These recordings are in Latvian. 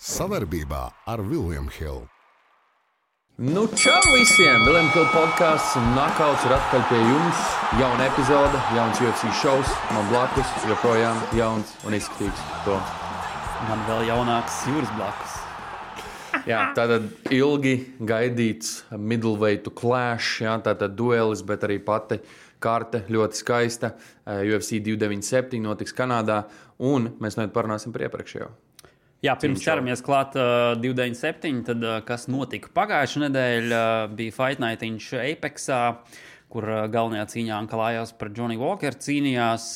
Savarbībā ar Vilniņu Hildu. Nu, čau visiem! Vilniņš Hildu podkāsts un Nakauts ir atpakaļ pie jums. Jauna epizode, jauns UFC šovs, man blakus joprojām jauns un izskatīgs Toms. Man vēl jaunāks jūras blakus. Jā, tātad ilgi gaidīts middleweight clash, jā, tātad duelis, bet arī pati karte ļoti skaista. UFC 297 notiks Kanādā, un mēs nevienu parunāsim par iepriekšējo. Jā, pirms ķeramies klāt uh, 297, tad uh, kas notika pagājušā nedēļa, uh, bija Fight Night Apexā, kur uh, galvenajā cīņā Ankalājās par Johnny Walker cīnījās.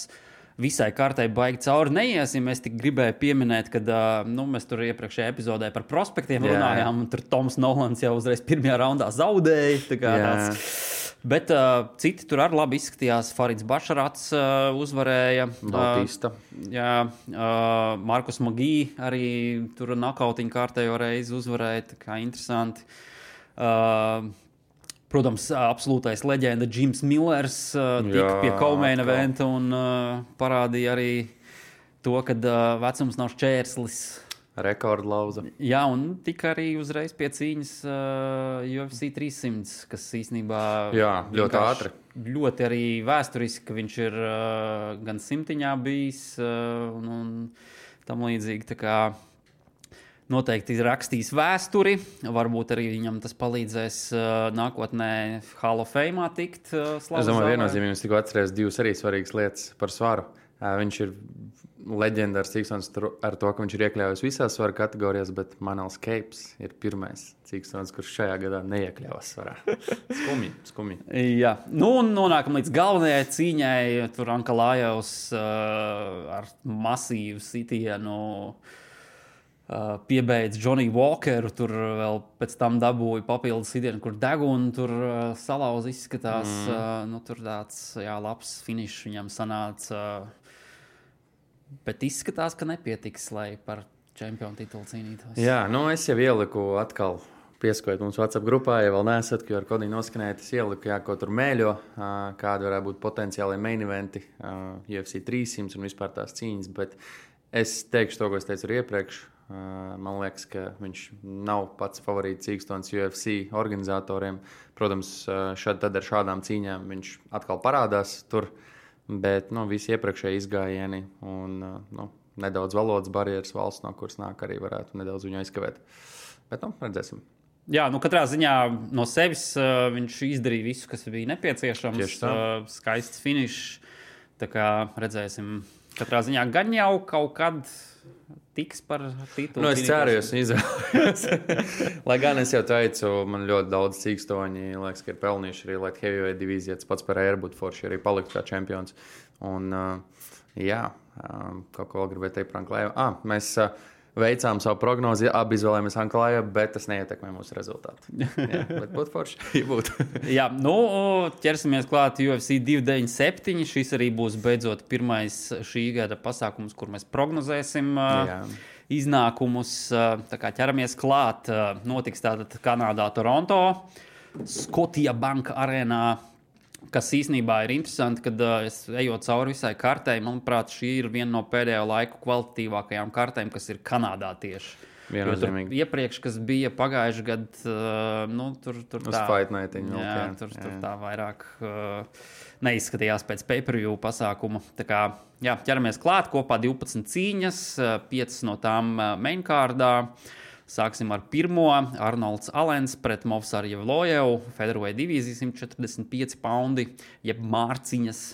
Visai kārtai baigi cauri neiesim. Es tikai gribēju pieminēt, ka uh, nu, mēs tur iepriekšējā epizodē par prospektiem Jā. runājām. un Tur Toms Nolans jau uzreiz pirmajā raundā zaudēja. tā kā Jā. tāds. Bet uh, citi tur arī labi izskatījās. Farids Bašarats uh, uzvarēja. Bautista. Uh, jā, uh, Markus Magī arī tur nakautiņu kārtējo reizi uzvarēja. Tā kā interesanti. Uh, Protams, absolūtais leģenda Jims Millers uh, tika pie Kaumēna eventa un uh, parādīja arī to, ka uh, vecums nav šķērslis. Rekordlauza. Jā, un tika arī uzreiz pie cīņas uh, UFC 300, kas īstenībā Jā, ļoti ātri. Ļoti arī vēsturiski, ka viņš ir uh, gan simtiņā bijis uh, un, un tam līdzīgi. Noteikti ir rakstījis vēsturi. Varbūt arī viņam tas palīdzēs uh, nākotnē Hall of Fame tikt. Uh, Es domāju, viennozīmīgi jums tikko atcerēs divas arī svarīgas lietas par svaru. Ā, Viņš ir leģendārs cīkstons ar to, ka viņš ir iekļāvis visās svaru kategorijās, bet Manels Keips ir pirmais cīkstons, kurš šajā gadā neiekļāvās svarā. Skumji, skumji. Jā, nu, un nonākam līdz galvenajai cīņai. Tur Ankalājos uh, ar masīvu sitienu uh, piebeidz Johnny Walkeru. Tur vēl pēc tam dabūja papildus sitienu, kur deguna tur uh, salauza izskatās. Mm. Uh, nu, tur tāds jā, labs finišs viņam sanāca. Uh, bet izskatās, ka nepietiks, lai par čempionu titulu cīnītos. Jā, nu es jau ieliku atkal. Pieskojot mums WhatsApp grupā, ja vēl neesat, jo ar kodī noskanējat, es ieliku, jā, ko tur mēļo, kādi varētu būt potenciāli main eventi, UFC 300 un vispār tās cīņas. Bet es teikšu to, ko es teicu iepriekš. Man liekas, ka viņš nav pats favorīts cīkstons UFC organizatoriem. Protams, šad, ar šādām cīņām viņš atkal parādās tur, bet nu, visi iepriekšēji izgājieni un nu, nedaudz valodas barjeras valsts, no kuras nāk arī varētu nedaudz viņu aizkavēt. Bet nu, redzēsim. Jā, nu katrā ziņā no sevis uh, viņš izdarīja visu, kas bija nepieciešams. Tieši tā. Uh, skaists finišs. Tā kā redzēsim, katrā ziņā gan jau kaut kad tiks par titulu. Nu, es ceru, es izvēlos. lai gan es jau teicu, man ļoti daudz cīkstoņi liekas, ka ir pelnījuši arī Light Heavyweight divīzijā. Tas pats par Airbuļs forši arī palikt kā čempions. Un, uh, jā, uh, kaut ko vēl gribēju teikt par Anklēju. Ah, mēs uh, veicām savu prognozi, abi izvēlējāmies Anklēju, bet tas neietekmē mūsu rezultātu. Jā, bet būtu forši, ja būtu. Jā, nu, ķersimies klāt UFC 297. Šis arī būs beidzot pirmais šī gada pasākums, kur mēs prognozēsim Jā. iznākumus. Tā kā ķeramies klāt, notiks tātad Kanādā, Toronto, Skotija Banka arēnā. Kas īstenībā ir interesanti, kad uh, es eju cauri visai kartei, manuprāt, šī ir viena no pēdējo laiku kvalitatīvākajām kartēm, kas ir Kanādā tieši. Viennozīmīgi. Iepriekš, kas bija pagājušajā gadā, uh, nu, tur, tur Uz Fight Nightiņu, Jā, ok, tur, tur jā. tā vairāk uh, neizskatījās pēc pay-per-view pasākuma. Tā kā jā, ķeramies klāt kopā 12 cīņas, 5 no tām uh, mainkārdā. Sāksim ar pirmo. Arnolds Alens pret Movsāru Jevlojevu, Federoja divīzija 145 poundi, jeb mārciņas.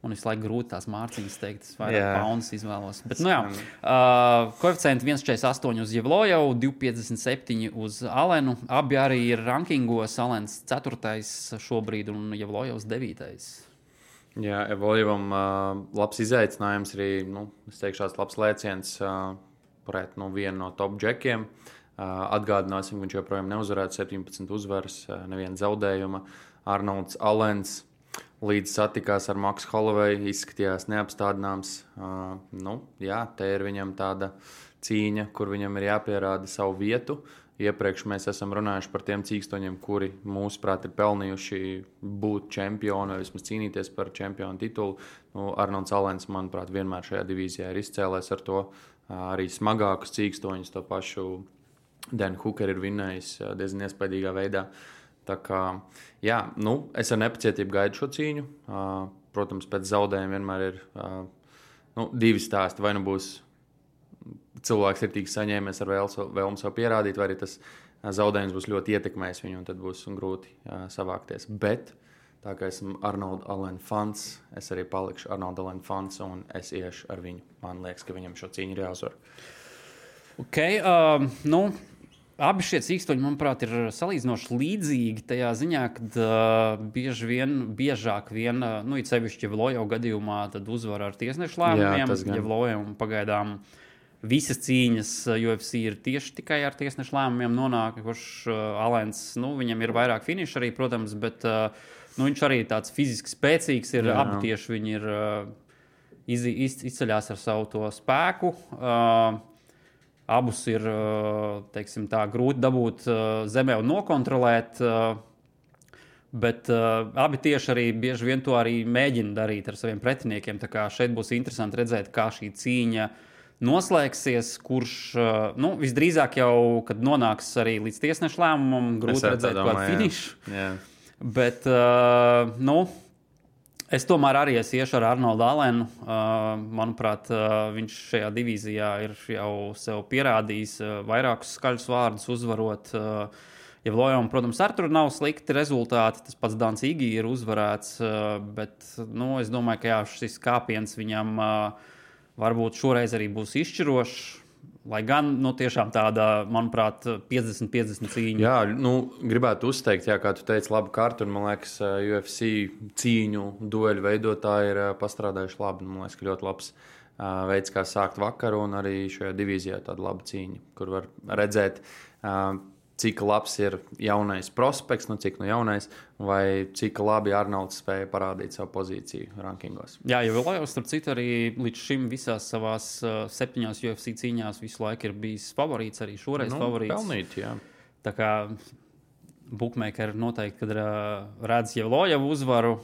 Un visu laiku grūti tās mārciņas teikt, es vairāk Jā. poundus izvēlos. Bet, nu jā, uh, koeficienti 1,48 uz Jevlojevu, 2,57 uz Alenu. Abi arī ir rankingos. Alens 4. šobrīd un Jevlojevs 9. Jā, Evolūcijam uh, labs izaicinājums arī, nu, es teikšu, tāds labs lēciens uh, pret nu, vienu no top džekiem. Uh, atgādināsim, ka viņš joprojām neuzvarēja 17 uzvaras, uh, neviena zaudējuma. Arnolds Alens līdz satikās ar Maksu Holoveju, izskatījās neapstādināms. Uh, nu, jā, te ir viņam tāda cīņa, kur viņam ir jāpierāda savu vietu. Iepriekš mēs esam runājuši par tiem cīkstoņiem, kuri mūsuprāt ir pelnījuši būt čempioni vai vismaz cīnīties par čempionu titulu. Nu, Arnolds Alens, manuprāt, vienmēr šajā divīzijā ir izcēlējis ar to. Arī smagākus cīkstoņus, to pašu Denu Hookeru ir vinnējis diezgan iespaidīgā veidā. Tā kā, jā, nu, es ar nepacietību gaidu šo cīņu. Protams, pēc zaudējuma vienmēr ir nu, divi stāsti. Vai nu būs cilvēks ir tik saņēmis ar vēlmu sev pierādīt, vai arī tas zaudējums būs ļoti ietekmējis viņu, un tad būs grūti uh, savākties. Bet tā kā esmu Arnolds Alens fans, es arī palikšu Arnolds Alens fans, un es iešu ar viņu. Man liekas, ka viņam šo cīņu ir jāuzvar. Okay, uh, nu, Abi šie cīkstoņi, manuprāt, ir salīdzinoši līdzīgi tajā ziņā, ka uh, bieži vien, biežāk vien, uh, nu, it sevišķi Vlojo gadījumā, tad uzvar ar tiesnešu lēmumiem. Ja Vlojam pagaidām visas cīņas UFC ir tieši tikai ar tiesnešu lēmumiem nonākuši. Uh, Alens, nu, viņam ir vairāk finišu arī, protams, bet uh, nu, viņš arī tāds fiziski spēcīgs ir. Jā. Abi tieši viņi ir iz, iz, izceļās ar savu to spēku. Uh, Abus ir teiksim, tā, grūti dabūt zemē un nokontrolēt. Bet uh, abi tieši arī bieži vien to arī mēģina darīt ar saviem pretiniekiem. Tā kā šeit būs interesanti redzēt, kā šī cīņa noslēgsies. Kurš uh, nu, visdrīzāk jau, kad nonāks arī līdz tiesneša lēmumam, grūti redzēt, kādu finišu. Bet, uh, nu, Es tomēr arī es iešu ar Arnoldu Alenu. Uh, manuprāt, uh, viņš šajā divīzijā ir jau sev pierādījis uh, vairākus skaļus vārdus, uzvarot. Ja Vlojam, protams, ar tur nav slikti rezultāti. Tas pats Dāns Igi ir uzvarēts, bet nu, es domāju, ka jā, šis kāpiens viņam varbūt šoreiz arī būs izšķirošs. Lai gan nu, tiešām tāda, manuprāt, 50-50 cīņa. Jā, nu, gribētu uzteikt, jā, kā tu teici, labu kārtu. Un, man liekas, UFC cīņu dueļu veidotāji ir pastrādājuši labi. Man liekas, ka ļoti labs veids, kā sākt vakaru, un arī šajā divīzijā tāda laba cīņa, kur var redzēt. Uh, cik labs ir jaunais prospekts, nu cik nu jaunais, vai cik labi Arnolds spēja parādīt savu pozīciju rankingos. Jā, jau jau starp citu arī līdz šim visās savās uh, septiņās UFC cīņās visu laiku ir bijis favorīts, arī šoreiz nu, favorīts. Pelnīt, jā. Tā kā bookmakeri noteikti, kad uh, redz jau Lojavu uzvaru,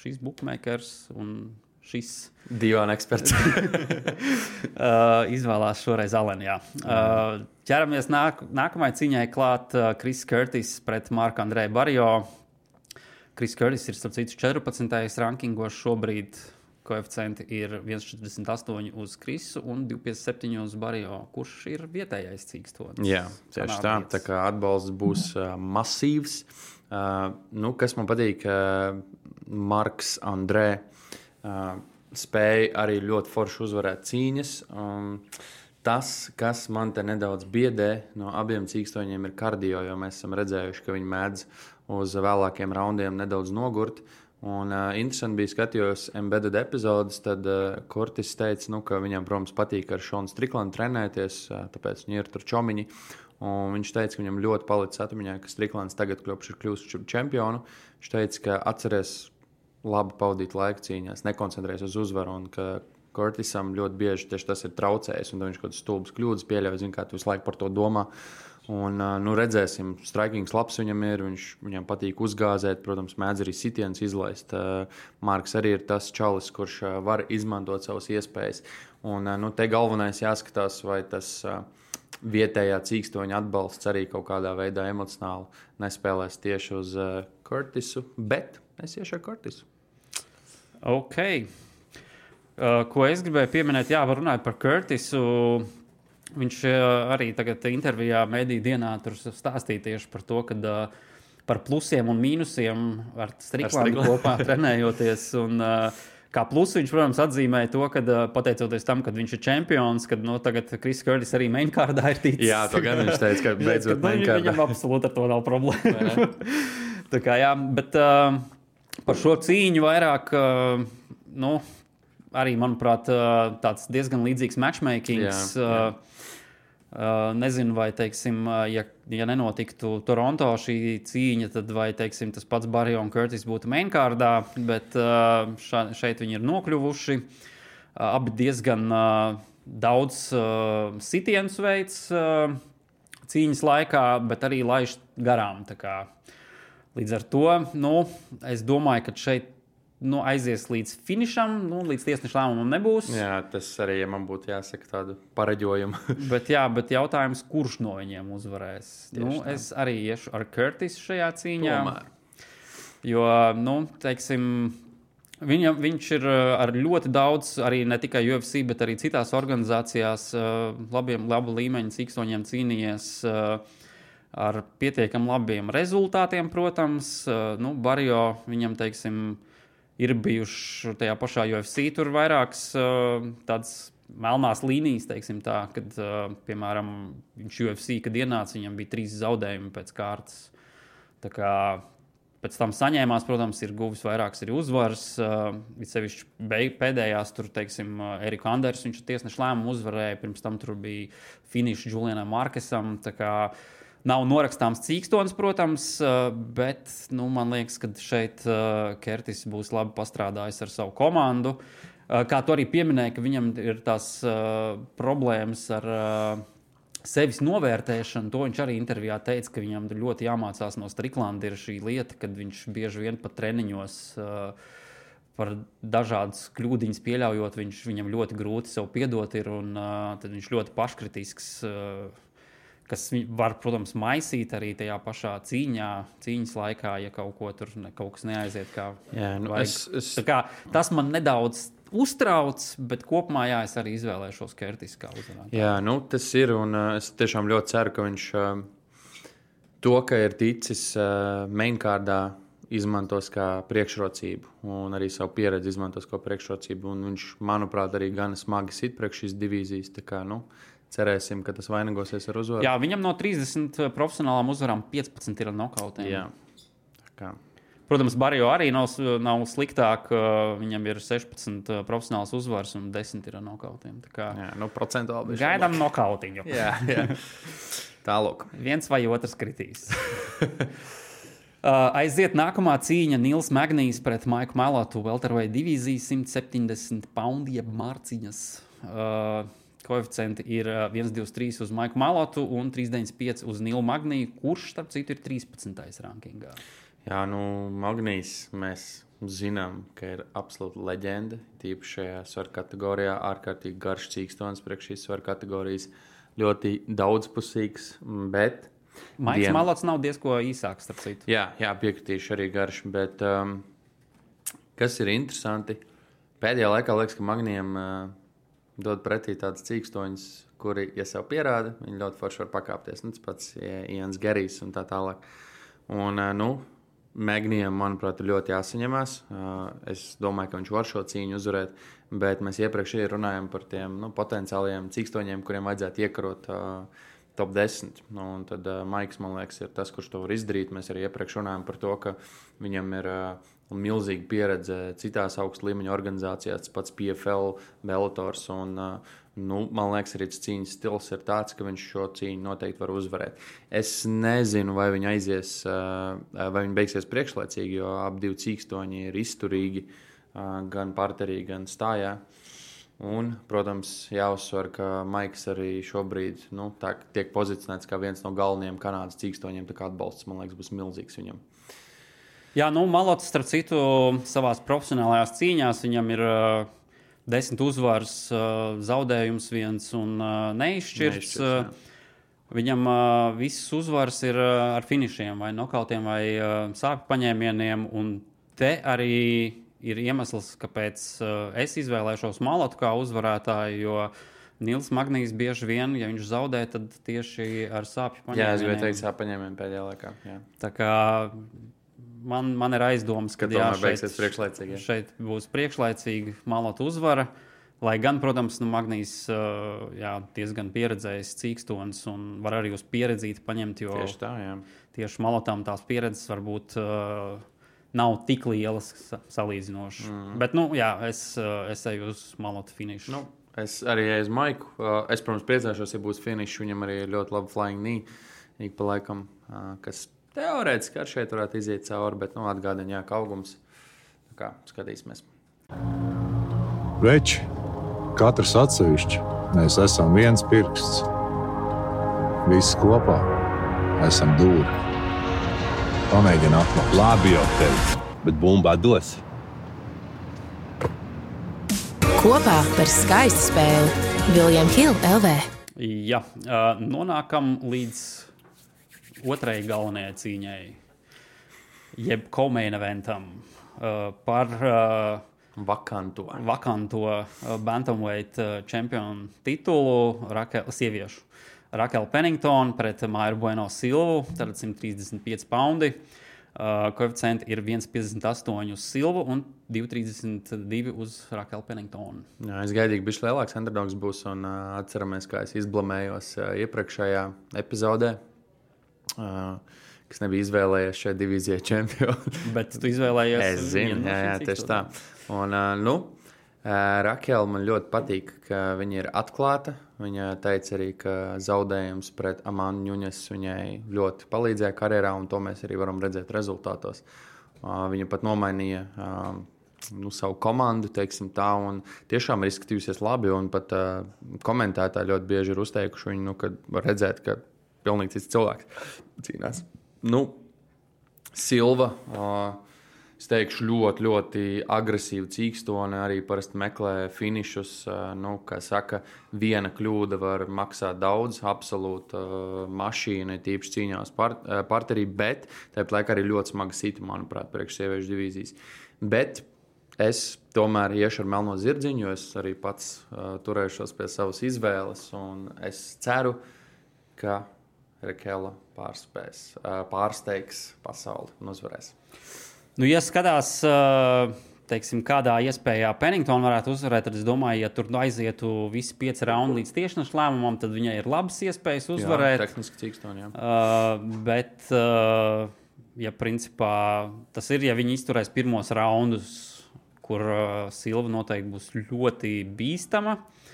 šīs bookmakers un šis Divāna eksperts. uh, izvēlās šoreiz Alenu. Uh, ķeramies nāk, nākamajai cīņai klāt uh, Kris Kurtis pret Marku Andrēju Barjo. Kris Kurtis ir starp citu 14. rankingos šobrīd. Koeficienti ir 1,48 uz Krisu un 2,57 uz Barjo. Kurš ir vietējais cīkstonis? Jā, tieši tā. Tā kā atbalsts būs uh, masīvs. Uh, nu, kas man patīk, uh, Marks Andrē. Spēja arī ļoti forši uzvarēt cīņas. Um, tas, kas man te nedaudz biedē no abiem cīkstoņiem, ir kardio, jo mēs esam redzējuši, ka viņi mēdz uz vēlākiem raundiem nedaudz nogurt. Un uh, interesanti bija skatījos embedded epizodes, tad uh, Kurtis teica, nu, ka viņam, protams, patīk ar Šonu Striklanu trenēties, uh, tāpēc viņi ir tur čomiņi. Un viņš teica, ka viņam ļoti palicis atmiņā, ka Striklans tagad kļūst par čempionu. Viņš teica, ka atcerēs labi pavadīt laiku cīņās, nekoncentrēties uz uzvaru. Kurtisam ļoti bieži tieši tas ir traucējis, un viņš kaut kādas stulbas kļūdas pieļauj, zin, kā tu visu laiku par to domā. Un, nu, redzēsim, strikings labs viņam ir, viņš, viņam patīk uzgāzēt, protams, mēdz arī sitienus izlaist. Marks arī ir tas čalis, kurš var izmantot savas iespējas. Un, nu, te galvenais jāskatās, vai tas vietējā cīkstoņa atbalsts arī kaut kādā veidā emocionāli nespēlēs tieši uz Kurtisu, bet es iešu ar Kurtisu. Ok. Uh, ko es gribēju pieminēt, jā, runāt par Kurtisu. Viņš uh, arī tagad intervijā Mēdī dienā stāstīja tieši par to, ka uh, par plusiem un mīnusiem ar Striklānu kopā trenējoties. Un, uh, Kā plusu viņš, protams, atzīmēja to, ka uh, pateicoties tam, ka viņš ir čempions, kad no, nu, tagad Kris Kurtis arī mainkārdā ir ticis. Jā, to gan viņš teica, ka beidzot mainkārdā. Viņam absolūti ar to nav problēma. Tā kā jā, bet uh, par šo cīņu vairāk, uh, nu, arī, manuprāt, uh, tāds diezgan līdzīgs matchmakings. Jā, jā. Uh, nezinu, vai, teiksim, ja, ja nenotiktu Toronto šī cīņa, tad vai teiksim, tas pats Barrio un Curtis būtu mainkārdā, bet uh, šeit viņi ir nokļuvuši. Uh, abi diezgan uh, daudz uh, sitienus veids uh, cīņas laikā, bet arī laiž garām. Līdz ar to nu, es domāju, ka šeit nu, aizies līdz finišam, nu, līdz tiesneša lēmumam nebūs. Jā, tas arī, ja man būtu jāsaka, tādu pareģojumu. bet, jā, bet jautājums, kurš no viņiem uzvarēs? Tieši nu, tā. es arī iešu ar Curtis šajā cīņā. Tomēr. Jo, nu, teiksim, Viņam, viņš ir uh, ar ļoti daudz, arī ne tikai UFC, bet arī citās organizācijās, uh, labiem, labu līmeņu cīkstoņiem cīnījies uh, ar pietiekami labiem rezultātiem, protams. Nu, Barrio viņam, teiksim, ir bijuši tajā pašā UFC, tur vairākas tādas melnās līnijas, teiksim tā, kad, piemēram, viņš UFC, kad ienāca, viņam bija trīs zaudējumi pēc kārtas. Tā kā Pēc tam saņēmās, protams, ir guvis vairākas arī uzvaras. Uh, Vissevišķi pēdējās, tur, teiksim, uh, Erika Anders, viņš tiesneša lēmumu uzvarēja. Pirms tam tur bija finišs Julianam Markesam. Nav norakstāms cīkstons, protams, uh, bet nu, man liekas, ka šeit uh, Kertis būs labi pastrādājis ar savu komandu. Uh, kā tu arī pieminēji, ka viņam ir tās problēmas ar. Sevis novērtēšanu, to viņš arī intervijā teica, ka viņam ļoti jāmācās no Striklanda. Ir šī lieta, kad viņš bieži vien pat treniņos par dažādas kļūdiņas pieļaujot, viņš, viņam ļoti grūti sev piedot ir, un tad viņš ļoti paškritisks. Uh, Kas var, protams, maisīt arī tajā pašā cīņā, cīņas laikā, ja kaut, ko tur, ne, kaut kas neaiziet. Kā Jā, nu vajag. es, es, Kā, tas man nedaudz uztrauc, bet kopumā jā, es arī izvēlēšos Kertis kā uzvarētāju. Jā, nu, tas ir. Un uh, es tiešām ļoti ceru, ka viņš uh, to, ka ir ticis uh, mainkārdā, izmantos kā priekšrocību. Un arī savu pieredzi izmantos kā priekšrocību. Un viņš, manuprāt, arī gan smagi sit priekš šīs divīzijas. Kā, nu, cerēsim, ka tas vainagosies ar uzvaru. Jā, viņam no 30 profesionālām uzvarām 15 ir Kā, Protams, Barrio arī nav, nav sliktāk. Viņam ir 16 uh, profesionāls uzvaras un 10 ir nokautiem. Kā jā, nu, procentuāli. Gaidām nokautiņu. Jā, jā. Tālāk. Viens vai otrs kritīs. Uh, aiziet nākamā cīņa Nils Magnīs pret Maiku Melotu. Welterweight divīzija 170 poundu jeb mārciņas. Uh, koeficienti ir uh, 1,23 uz Maiku Melotu un 3,95 uz Nilu Magniju, kurš, starp citu, ir 13. rankingā. Jā, nu, Magnīs mēs zinām, ka ir absolūta leģenda. Tīpaši šajā svaru kategorijā, ārkārtīgi garš cīkstons priekš šīs svaru kategorijas. Ļoti daudzpusīgs, bet. Maiks Dien- Melots nav diezko īsāks, starp citu. Jā, jā piekritīšu arī garš. Bet, um, kas ir interesanti, pēdējā laikā liekas, ka magniem uh, dod pretī tādas cīkstoņas, kuri, ja sev pierāda, viņi ļoti forši var pakāpties. Nu, tas pats ja, Ians Gerijs un tā tālāk. Un, uh, nu, Magnijam, manuprāt, ļoti jāsaņemās. Uh, Es domāju, ka viņš var šo cīņu uzvarēt, bet mēs iepriekš arī runājām par tiem nu, potenciāliem cīkstoņiem, kuriem vajadzētu iekarot uh, top 10. Nu, tad uh, Maiks, man liekas, ir tas, kurš to var izdarīt. Mēs arī iepriekš runājām par to, ka viņam ir uh, milzīga pieredze citās augstu līmeņa organizācijās, tas pats PFL, Bellators. Un, uh, nu, man liekas, arī tas cīņas stils ir tāds, ka viņš šo cīņu noteikti var uzvarēt. Es nezinu, vai viņi aizies, uh, vai viņi beigsies priekšlaicīgi, jo abi cīkstoņi ir izturīgi uh, gan parterī, gan stājā. Un, protams, jāuzsver, ka Maiks arī šobrīd nu, tā, tiek pozicionēts kā viens no galvenajiem kanādas cīkstoņiem. Tā kā atbalsts, man liekas, būs milzīgs viņam. Jā, nu, Malots, starp citu, savā profesionālajās cīņās viņam ir uh, desmit uzvaras, uh, zaudējums viens un uh, neizšķirts. Neizšķirts, viņam uh, visas uzvaras ir uh, ar finišiem, vai nokautiem, vai uh, sāpju paņēmieniem. Un te arī ir iemesls, kāpēc uh, es izvēlēšos Malotu kā uzvarētāju. Jo Nils Magnīs bieži vien, ja viņš zaudē, tad tieši ar sāpju paņēmieniem. Jā, es gribēju teikt, sāpaņēmēm pēdējā laikā. Jā. Tā kā man, man ir aizdomas, ka Kad jā, beigsies priekšlaicīgi, šeit būs priekšlaicīgi malota uzvara. Lai gan, protams, nu, Magnīs uh, jā, diezgan pieredzējis cīkstons un var arī uz pieredzīti paņemt, jo Tieši tā, jā. tieši malotām tās pieredzes varbūt nav tik lielas sa- salīdzinoši. Mm. Bet, nu, jā, es, es eju uz malotu finišu. Nu, es arī eju uz Maiku. Es, protams, priecāšos, ja būs finišs. Viņam arī ir ļoti labi flying knee. Ik pa laikam, kas teorētiski ar šeit varētu iziet cauri, bet nu, atgādina, ka augums. Tā Kā, skatīsimies. Veči, katrs atsevišķi, mēs esam viens pirksts. Visi kopā esam dūri. Pamēģini atklāt. Labi, jau teicu, bet bumbā dos. kopā par skaistu spēli Viljams Hilde LV. Jā, nonākam līdz otrajai galvenajai cīņai, jeb komēna eventam uh, par uh, Vakanto. vakanto uh, Bantamweight uh, čempionu titulu Rakel, sieviešu. Rakela Penningtona pret Maiju Bueno Silvu, tad 135 poundi. Uh, koeficienti ir 1,58 uz Silvu un 2,32 uz Rakela Penningtonu. Jā, es gaidīju, ka viņš lielāks underdogs būs. Un, uh, atceramies, kā es izblamējos uh, iepriekšējā epizodē, uh, kas nebija izvēlējies šai divīzijai čempionu. Bet tu izvēlējies es zinu, jā, jā, tieši tā. Un, uh, nu, Rakela man ļoti patīk, ka viņa ir atklāta. Viņa teica arī, ka zaudējums pret Amānu Ņuņas viņai ļoti palīdzēja karjerā, un to mēs arī varam redzēt rezultātos. Viņa pat nomainīja. Nu, savu komandu, teiksim tā, un tiešām ir izskatījusies labi. Un pat komentētāji ļoti bieži ir uzteikuši viņu, nu, kad var redzēt, ka pilnīgi cits cilvēks cīnās. Nu, Silva, uh, es teikšu, ļoti, ļoti agresīva cīkstone. Arī parasti meklē finišus. Uh, nu, kā saka, viena kļūda var maksāt daudz, absolūti uh, mašīna, tīpaši cīņā uz par, uh, partnerī, bet tāpat laikā arī ļoti smaga sita, manuprāt, priekš sieviešu divīzijas. Bet es tomēr iešu ar melno zirdziņu, jo es arī pats uh, turēšos pie savas izvēles. Es ceru, ka Rekela pārspēs, pārsteigs pasauli un uzvarēs. Nu, ja skatās, teiksim, kādā iespējā Penningtona varētu uzvarēt, tad es domāju, ja tur aizietu visi pieci raundi līdz tiešanas lēmumam, tad viņai ir labas iespējas uzvarēt. Jā, tehniski cīkstoni, jā. Uh, bet, uh, ja principā tas ir, ja viņi izturēs pirmos raundus, kur uh, Silva noteikti būs ļoti bīstama. Uh,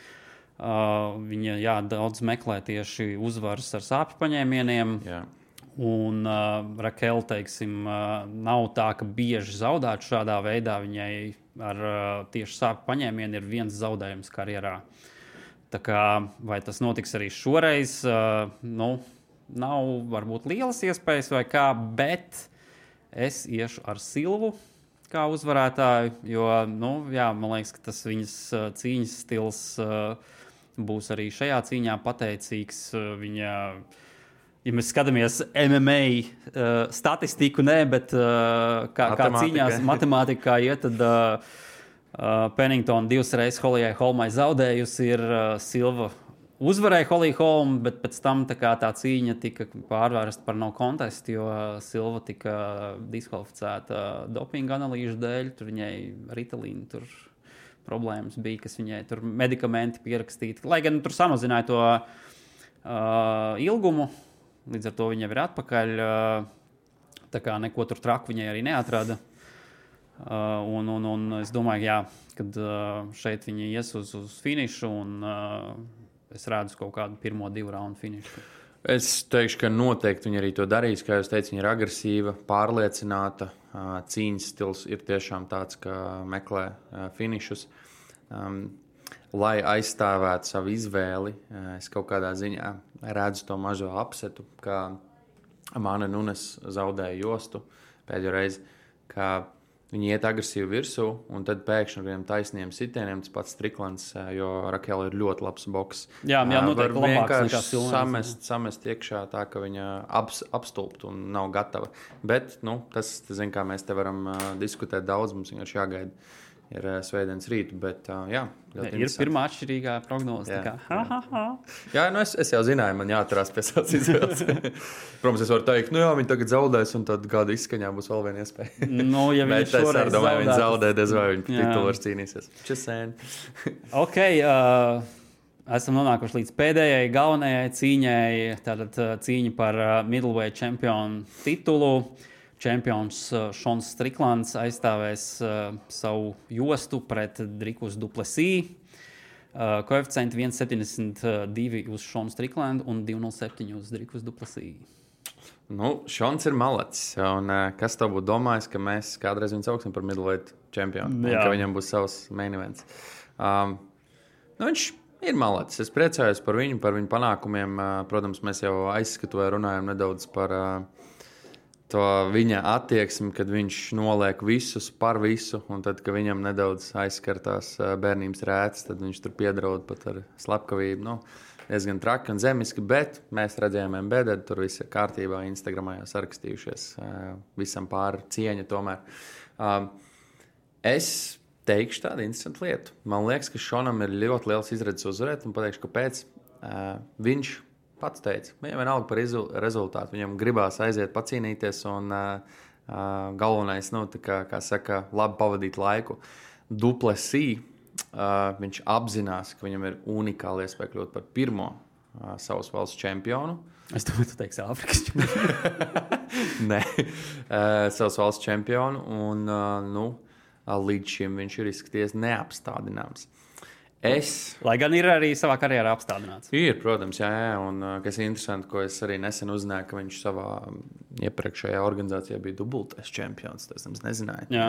viņa jā, daudz meklē tieši uzvaras ar sāpju paņēmieniem. jā. Un uh, Rakela, teiksim, uh, nav tā, ka bieži zaudētu šādā veidā. Viņai ar uh, tieši sāpju paņēmienu ir viens zaudējums karjerā. Tā kā, vai tas notiks arī šoreiz, uh, nu, nav varbūt lielas iespējas vai kā, bet es iešu ar Silvu kā uzvarētāju, jo, nu, jā, man liekas, ka tas viņas uh, cīņas stils uh, būs arī šajā cīņā pateicīgs. Uh, viņa, ja mēs skatāmies MMA uh, statistiku, nē, bet uh, kā, kā cīņās matemātikā iet, tad uh, uh, Penningtona divas reizes Holijai Holmai zaudējusi, ir uh, Silva uzvarēja Holiju Holmu, bet pēc tam tā, tā cīņa tika pārvērsta par no kontestu, jo Silva tika diskvalificēta dopinga analīžu dēļ. Tur viņai ritalīna tur problēmas bija, kas viņai tur medikamenti pierakstīti. Lai gan tur samazināja to uh, ilgumu, līdz ar to viņa ir atpakaļ. Uh, tā kā neko tur traku viņai arī neatrada. Uh, un, un, un es domāju, jā, kad uh, šeit viņi ies uz, uz finišu, un uh, es redzu kaut kādu pirmo divu raundu finišu. Es teikšu, ka noteikti viņa arī to darīs. Kā jau teicu, viņa ir agresīva, pārliecināta. Cīņas stils ir tiešām tāds, ka meklē finišus. Um, lai aizstāvētu savu izvēli, es kaut kādā ziņā redzu to mazo apsetu, kā Mana Nunes zaudēja jostu pēdējo reizi. ka Viņi iet agresīvi virsū, un tad pēkšņi ar vieniem taisniem sitieniem tas pats Striklants, jo Rakela ir ļoti labs boks. Jā, jā, noteikti var vienkārši Silvans, samest, samest iekšā tā, ka viņa aps, apstulbt un nav gatava. Bet nu, tas, tas zin, kā mēs te varam uh, diskutēt daudz, mums vienkārši jāgaida. Ir uh, svētdienas rīta, bet uh, jā, ļoti Ir pirmā atšķirīgā prognoze. Jā. ha, ha, ha. Jā, nu es, es jau zināju, man jāatcerās pie savas izvēles. Protams, es varu teikt, nu jā, viņi tagad zaudēs, un tad kāda izskaņā būs vēl viena iespēja. Nu, ja Bet viņi es arī domāju, viņi zaudē, diez vai viņi titulu cīnīsies. Česēni. Ok, uh, esam nonākuši līdz pēdējai galvenajai cīņai. Tātad uh, cīņa par uh, middleweight čempionu titulu. Čempions uh, Šons Striklants aizstāvēs uh, savu jostu pret Drikus Duplesī. Uh, koeficienti 1,72 uz Šonu Striklandu un 2,07 uz Drikus Duplesī. Nu, Šons ir malacis. Un, kas tev būtu domājis, ka mēs kādreiz viņu sauksim par middleweight čempionu? un Jā. Ka viņam būs savs main events. Um, nu, viņš ir malacis. Es priecājos par viņu, par viņu panākumiem. Protams, mēs jau aizskatuvē runājam nedaudz par uh, to viņa attieksmi, kad viņš noliek visus par visu, un tad, kad viņam nedaudz aizskartās ā, bērnības rētas, tad viņš tur piedraud pat ar slepkavību. Nu, diezgan traki un zemiski, bet mēs redzējām, MBD, tur viss ir kārtībā, Instagramā jau sarakstījušies, ā, visam pāri cieņa tomēr. Um, es teikšu tādu interesantu lietu. Man liekas, ka Šonam ir ļoti liels izredzes uzvarēt, un pateikšu, kāpēc. Uh, viņš pats teica, viņam vienalga par rezultātu. Viņam gribās aiziet, pacīnīties, un uh, uh, galvenais, nu, kā, kā saka, labi pavadīt laiku. Duplesī uh, viņš apzinās, ka viņam ir unikāla iespēja kļūt par pirmo uh, savas valsts čempionu. Es domāju, tu teiksi Āfrikas čempions. Nē, uh, savas valsts čempionu. Un, uh, nu, uh, līdz šim viņš ir izskaties neapstādināms. Es Lai gan ir arī savā karjerā apstādināts. Ir, protams, jā, jā, un kas ir interesanti, ko es arī nesen uzzināju, ka viņš savā iepriekšējā organizācijā bija dubultais čempions. Tas es nezināju. Jā.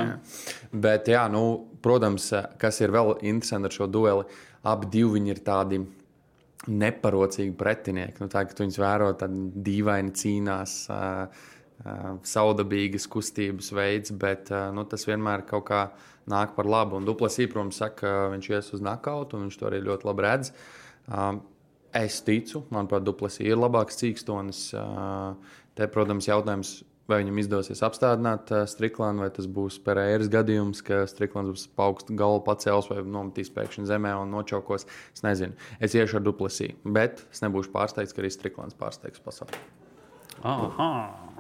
Bet, jā, nu, protams, kas ir vēl interesanti ar šo dueli, abi divi ir tādi neparocīgi pretinieki. Nu, tā, kad tu viņus vēro, tad dīvaini cīnās. Uh, uh, Saudabīgas kustības veids, bet uh, nu, tas vienmēr kaut kā nāk par labu. Un Duplasī, protams, saka, ka viņš ies uz nakautu, un viņš to arī ļoti labi redz. Um, es ticu, manuprāt, Duplasī ir labāks cīkstonis. Uh, te, protams, jautājums, vai viņam izdosies apstādināt uh, Striklānu, vai tas būs Pereiras gadījums, ka Striklāns būs paaugst galvu pacēls vai nometīs pēkšņi zemē un nočaukos. Es nezinu. Es iešu ar Duplasī, bet es nebūšu pārsteigts, ka arī Striklāns pārsteigs pasauli. Aha.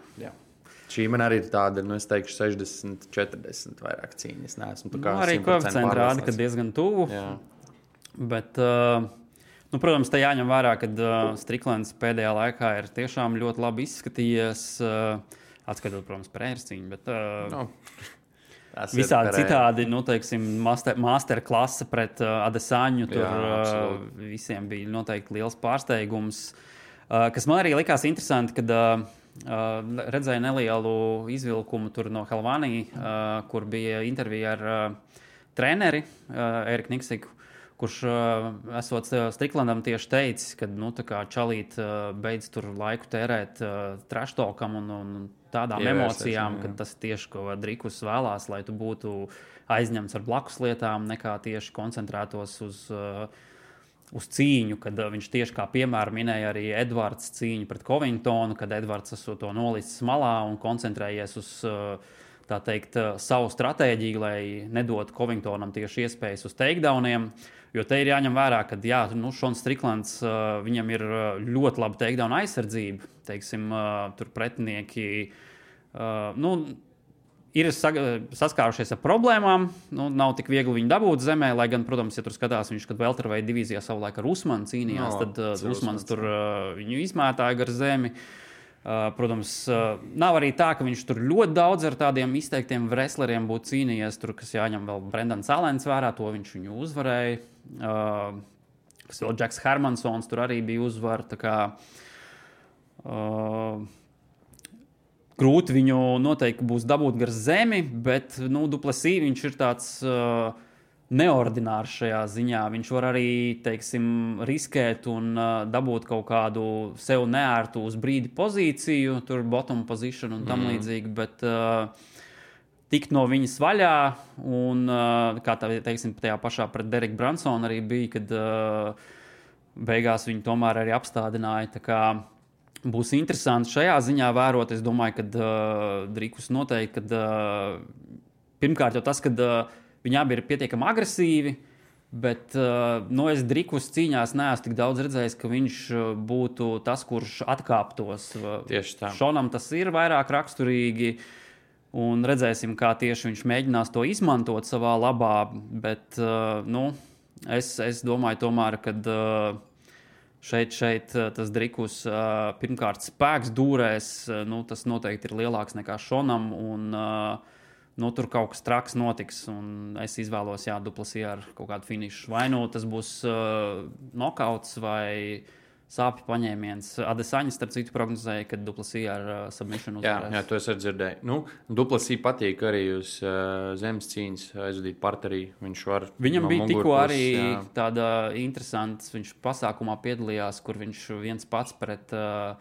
Šī man arī ir tāda, nu, es teikšu, 60, 40 vairāk cīņas. Es neesmu tā Nu, arī 100% koeficients rāda, ka diezgan tuvu. Jā. Bet, uh, nu, protams, te jāņem vērā, ka uh, Striklants pēdējā laikā ir tiešām ļoti labi izskatījies. Uh, atskatot, protams, prēras cīņu. Bet, uh, Nu, tas Visādi citādi, nu, teiksim, master, master klase pret uh, Adesāņu. Tur Jā, uh, absolūti. visiem bija noteikti liels pārsteigums. Uh, kas man arī likās interesanti, kad uh, uh, redzēju nelielu izvilkumu tur no Helvānijas, kur bija intervija ar treneri Eriku Niksiku. Kurš esot Striklandam tieši teicis, ka nu, čalīt beidz tur laiku tērēt traštokam un, un tādām Ievērsties, emocijām, jā. ka tas tieši ko Drikus vēlās, lai tu būtu aizņemts ar blakus lietām, nekā tieši koncentrētos uz, uh, uz cīņu. Kad uh, viņš tieši kā piemēru minēja arī Edvards cīņu pret Covingtonu, kad Edvards esot to nolicis malā un koncentrējies uz uh, tā teikt, uh, savu stratēģiju, lai nedotu Covingtonam tieši iespējas uz takedowniem. Jo te ir jāņem vērā, ka jā, nu, Šons Striklands viņam ir ļoti laba takedown aizsardzība. Teiksim, tur pretinieki nu, ir saskārušies ar problēmām. Nu, nav tik viegli viņu dabūt zemē, lai gan, protams, ja tur skatās, viņš kad Velterveida divīzijā savulaik ar Usmanu cīnījās, No, tad uh, Usmans tur uh, viņu izmētāja gar zemi. Uh, protams, uh, nav arī tā, ka viņš tur ļoti daudz ar tādiem izteiktiem wrestleriem būtu cīnījies. Tur, kas jāņem vēl Brendans Alens vērā, to viņš viņu uzvarēja. Uh, kas vēl Džeks Hermansons tur arī bija uzvara. kā, Uh, grūti viņu noteikti būs dabūt gar zemi, bet nu, Duplesī viņš ir tāds uh, neordinārs šajā ziņā. Viņš var arī teiksim, riskēt un uh, dabūt kaut kādu sev neērtu uz brīdi pozīciju, tur bottom position un tam mm. līdzīgi. Bet, uh, Tikt no viņas vaļā, un uh, kā tā teiksim, tajā pašā pret Dereku Bransonu arī bija, kad uh, beigās viņi tomēr arī apstādināja. Tā kā Būs interesanti šajā ziņā vērot. Es domāju, ka uh, Drīkus noteikti, kad uh, pirmkārt jau tas, ka uh, viņi abi ir pietiekami agresīvi, bet uh, no es Drīkus cīņās neesmu tik daudz redzējis, ka viņš būtu tas, kurš atkāptos. Tieši tā. Šonam tas ir vairāk raksturīgi. Un redzēsim, kā tieši viņš mēģinās to izmantot savā labā. Bet uh, nu, es, es domāju, tomēr, ka uh, šeit, šeit uh, tas drikus uh, pirmkārt spēks dūrēs. Uh, nu, tas noteikti ir lielāks nekā šonam. Un, nu, tur kaut kas traks notiks. Es izvēlos, jā, duplasī ar kaut kādu finišu. Vai nu tas būs uh, nokauts vai sāpju paņēmiens. Adesaņas, starp citu, prognozēja, ka duplasī ar uh, submission Jā, uzvarēs. jā, to es arī dzirdēju. Nu, Duplasī patīk arī uz uh, zemes cīņas aizvadīt parterī. Viņš var. Viņam no bija tikko arī jā. tāda interesanta. Viņš pasākumā piedalījās, kur viņš viens pats pret uh,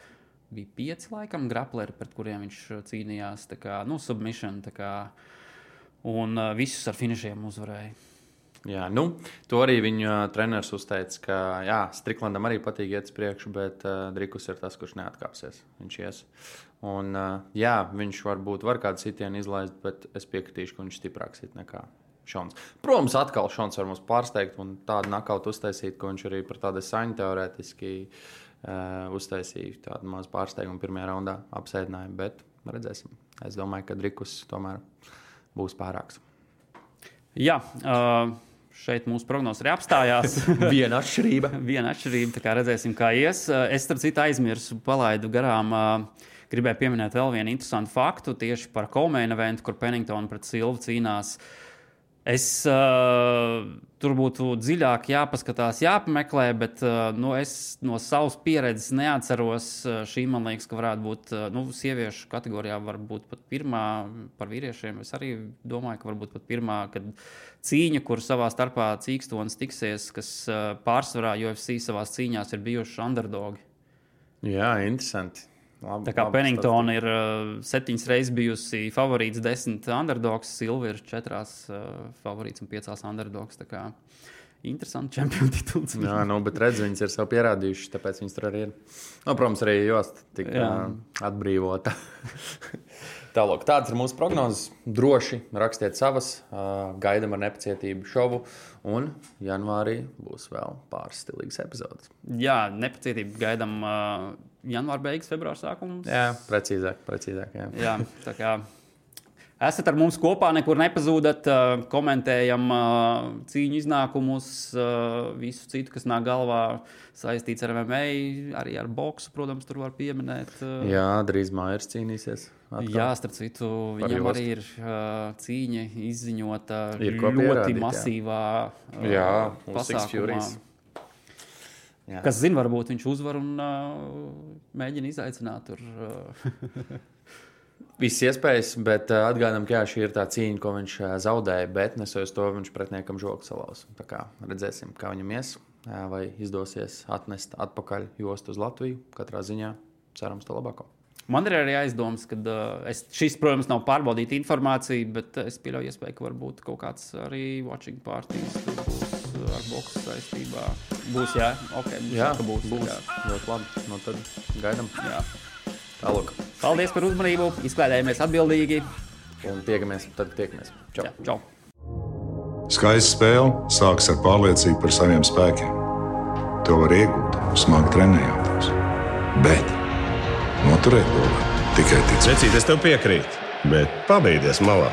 bija pieci laikam grapleri, pret kuriem viņš cīnījās. Tā kā, nu, submission. tā Kā, un uh, visus ar finišiem uzvarēja. Jā, nu, to arī viņa treneris uzteica, ka jā, Striklandam arī patīk iet uz priekšu, bet uh, Drikus ir tas, kurš neatkāpsies. Viņš ies. Un, uh, jā, viņš varbūt var kādu sitienu izlaist, bet es piekritīšu, ka viņš stiprāks ir nekā Šons. Protams, atkal Šons var mums pārsteigt un tādu nakautu uztaisīt, ko viņš arī par tādu saņu teorētiski uh, uztaisīja. Tādu mazu pārsteigumu pirmajā raundā apsēdināja, bet redzēsim. Es domāju, ka Drikus tomēr būs pārāks. Jā, uh, šeit mūsu prognozes arī apstājās. Viena atšķirība. Viena atšķirība, tā kā redzēsim, kā ies. Es, starp citu, aizmirsu, palaidu garām. Gribēju pieminēt vēl vienu interesantu faktu tieši par Komēna eventu, kur Penningtona pret Silvu cīnās. Uh, Es uh, tur būtu dziļāk jāpaskatās, jāpameklē, bet uh, nu, es no savas pieredzes neatceros. Uh, šī man liekas, ka varētu būt uh, nu, sieviešu kategorijā, varbūt pat pirmā par vīriešiem. Es arī domāju, ka varbūt pat pirmā, cīņa, kur savā starpā cīkstonis tiksies, kas uh, pārsvarā UFC savā cīņās ir bijuši underdogi. Jā, interesanti. Labi, tā kā Penningtona ir uh, septiņas reizes bijusi favorīts, desmit underdogs, Silva ir četrās uh, favorīts un piecās underdogs. Interesanti čempionu tituls. Jā, nu, bet redz, viņas ir sev pierādījušas, tāpēc viņas tur arī ir. Nu, protams, arī josta tika uh, atbrīvota. Tālāk, tādas ir mūsu prognozes. Droši rakstiet savas, uh, gaidām ar nepacietību šovu. Un janvārī būs vēl pāris stilīgas epizodes. Jā, nepacietību gaidām. Uh, janvāra beigas, februāra sākums. Jā, precīzāk. precīzāk jā. jā, tā kā esat ar mums kopā, nekur nepazūdat, komentējam cīņu iznākumus, visu citu, kas nāk galvā saistīts ar MMA, arī ar boksu, protams, tur var pieminēt. Jā, drīz mājas cīnīsies. Atkal. Jā, starp citu, viņam arī ir cīņa izziņota ir ļoti pierādīt, masīvā jā. Jā, pasākumā. Jā. Kas zina, varbūt viņš uzvar un uh, mēģina izaicināt. Tur, uh. Visas iespējas, bet uh, atgādinām, ka jā, šī ir tā cīņa, ko viņš uh, zaudēja. Bet nesoties to, viņš pretiniekam žogu salauz. Kā redzēsim, kā viņam ies, jā, vai izdosies atnest atpakaļ jostu uz Latviju. Katrā ziņā cerams, to labāko. Man ir arī aizdoms, ka uh, es, šis, protams, nav pārbaudīta informācija, bet es pieļauju, iespēju, ka varbūt kaut kāds arī watching būs ar boksu saistībā. Būs, jā, ok, būs, jā, jā būs. būs. Jā. Ļoti labi. No tad gaidām. Jā. Tālāk. Paldies par uzmanību. Izklaidējamies atbildīgi. Un tiekamies, tad tiekamies. Čau. Jā, čau. Skaista spēle sākas ar pārliecību par saviem spēkiem. To var iegūt, smagi trenējoties. Bet noturēt to var tikai ticēt. Vecīt, es tev piekrītu, bet pabeigties malā.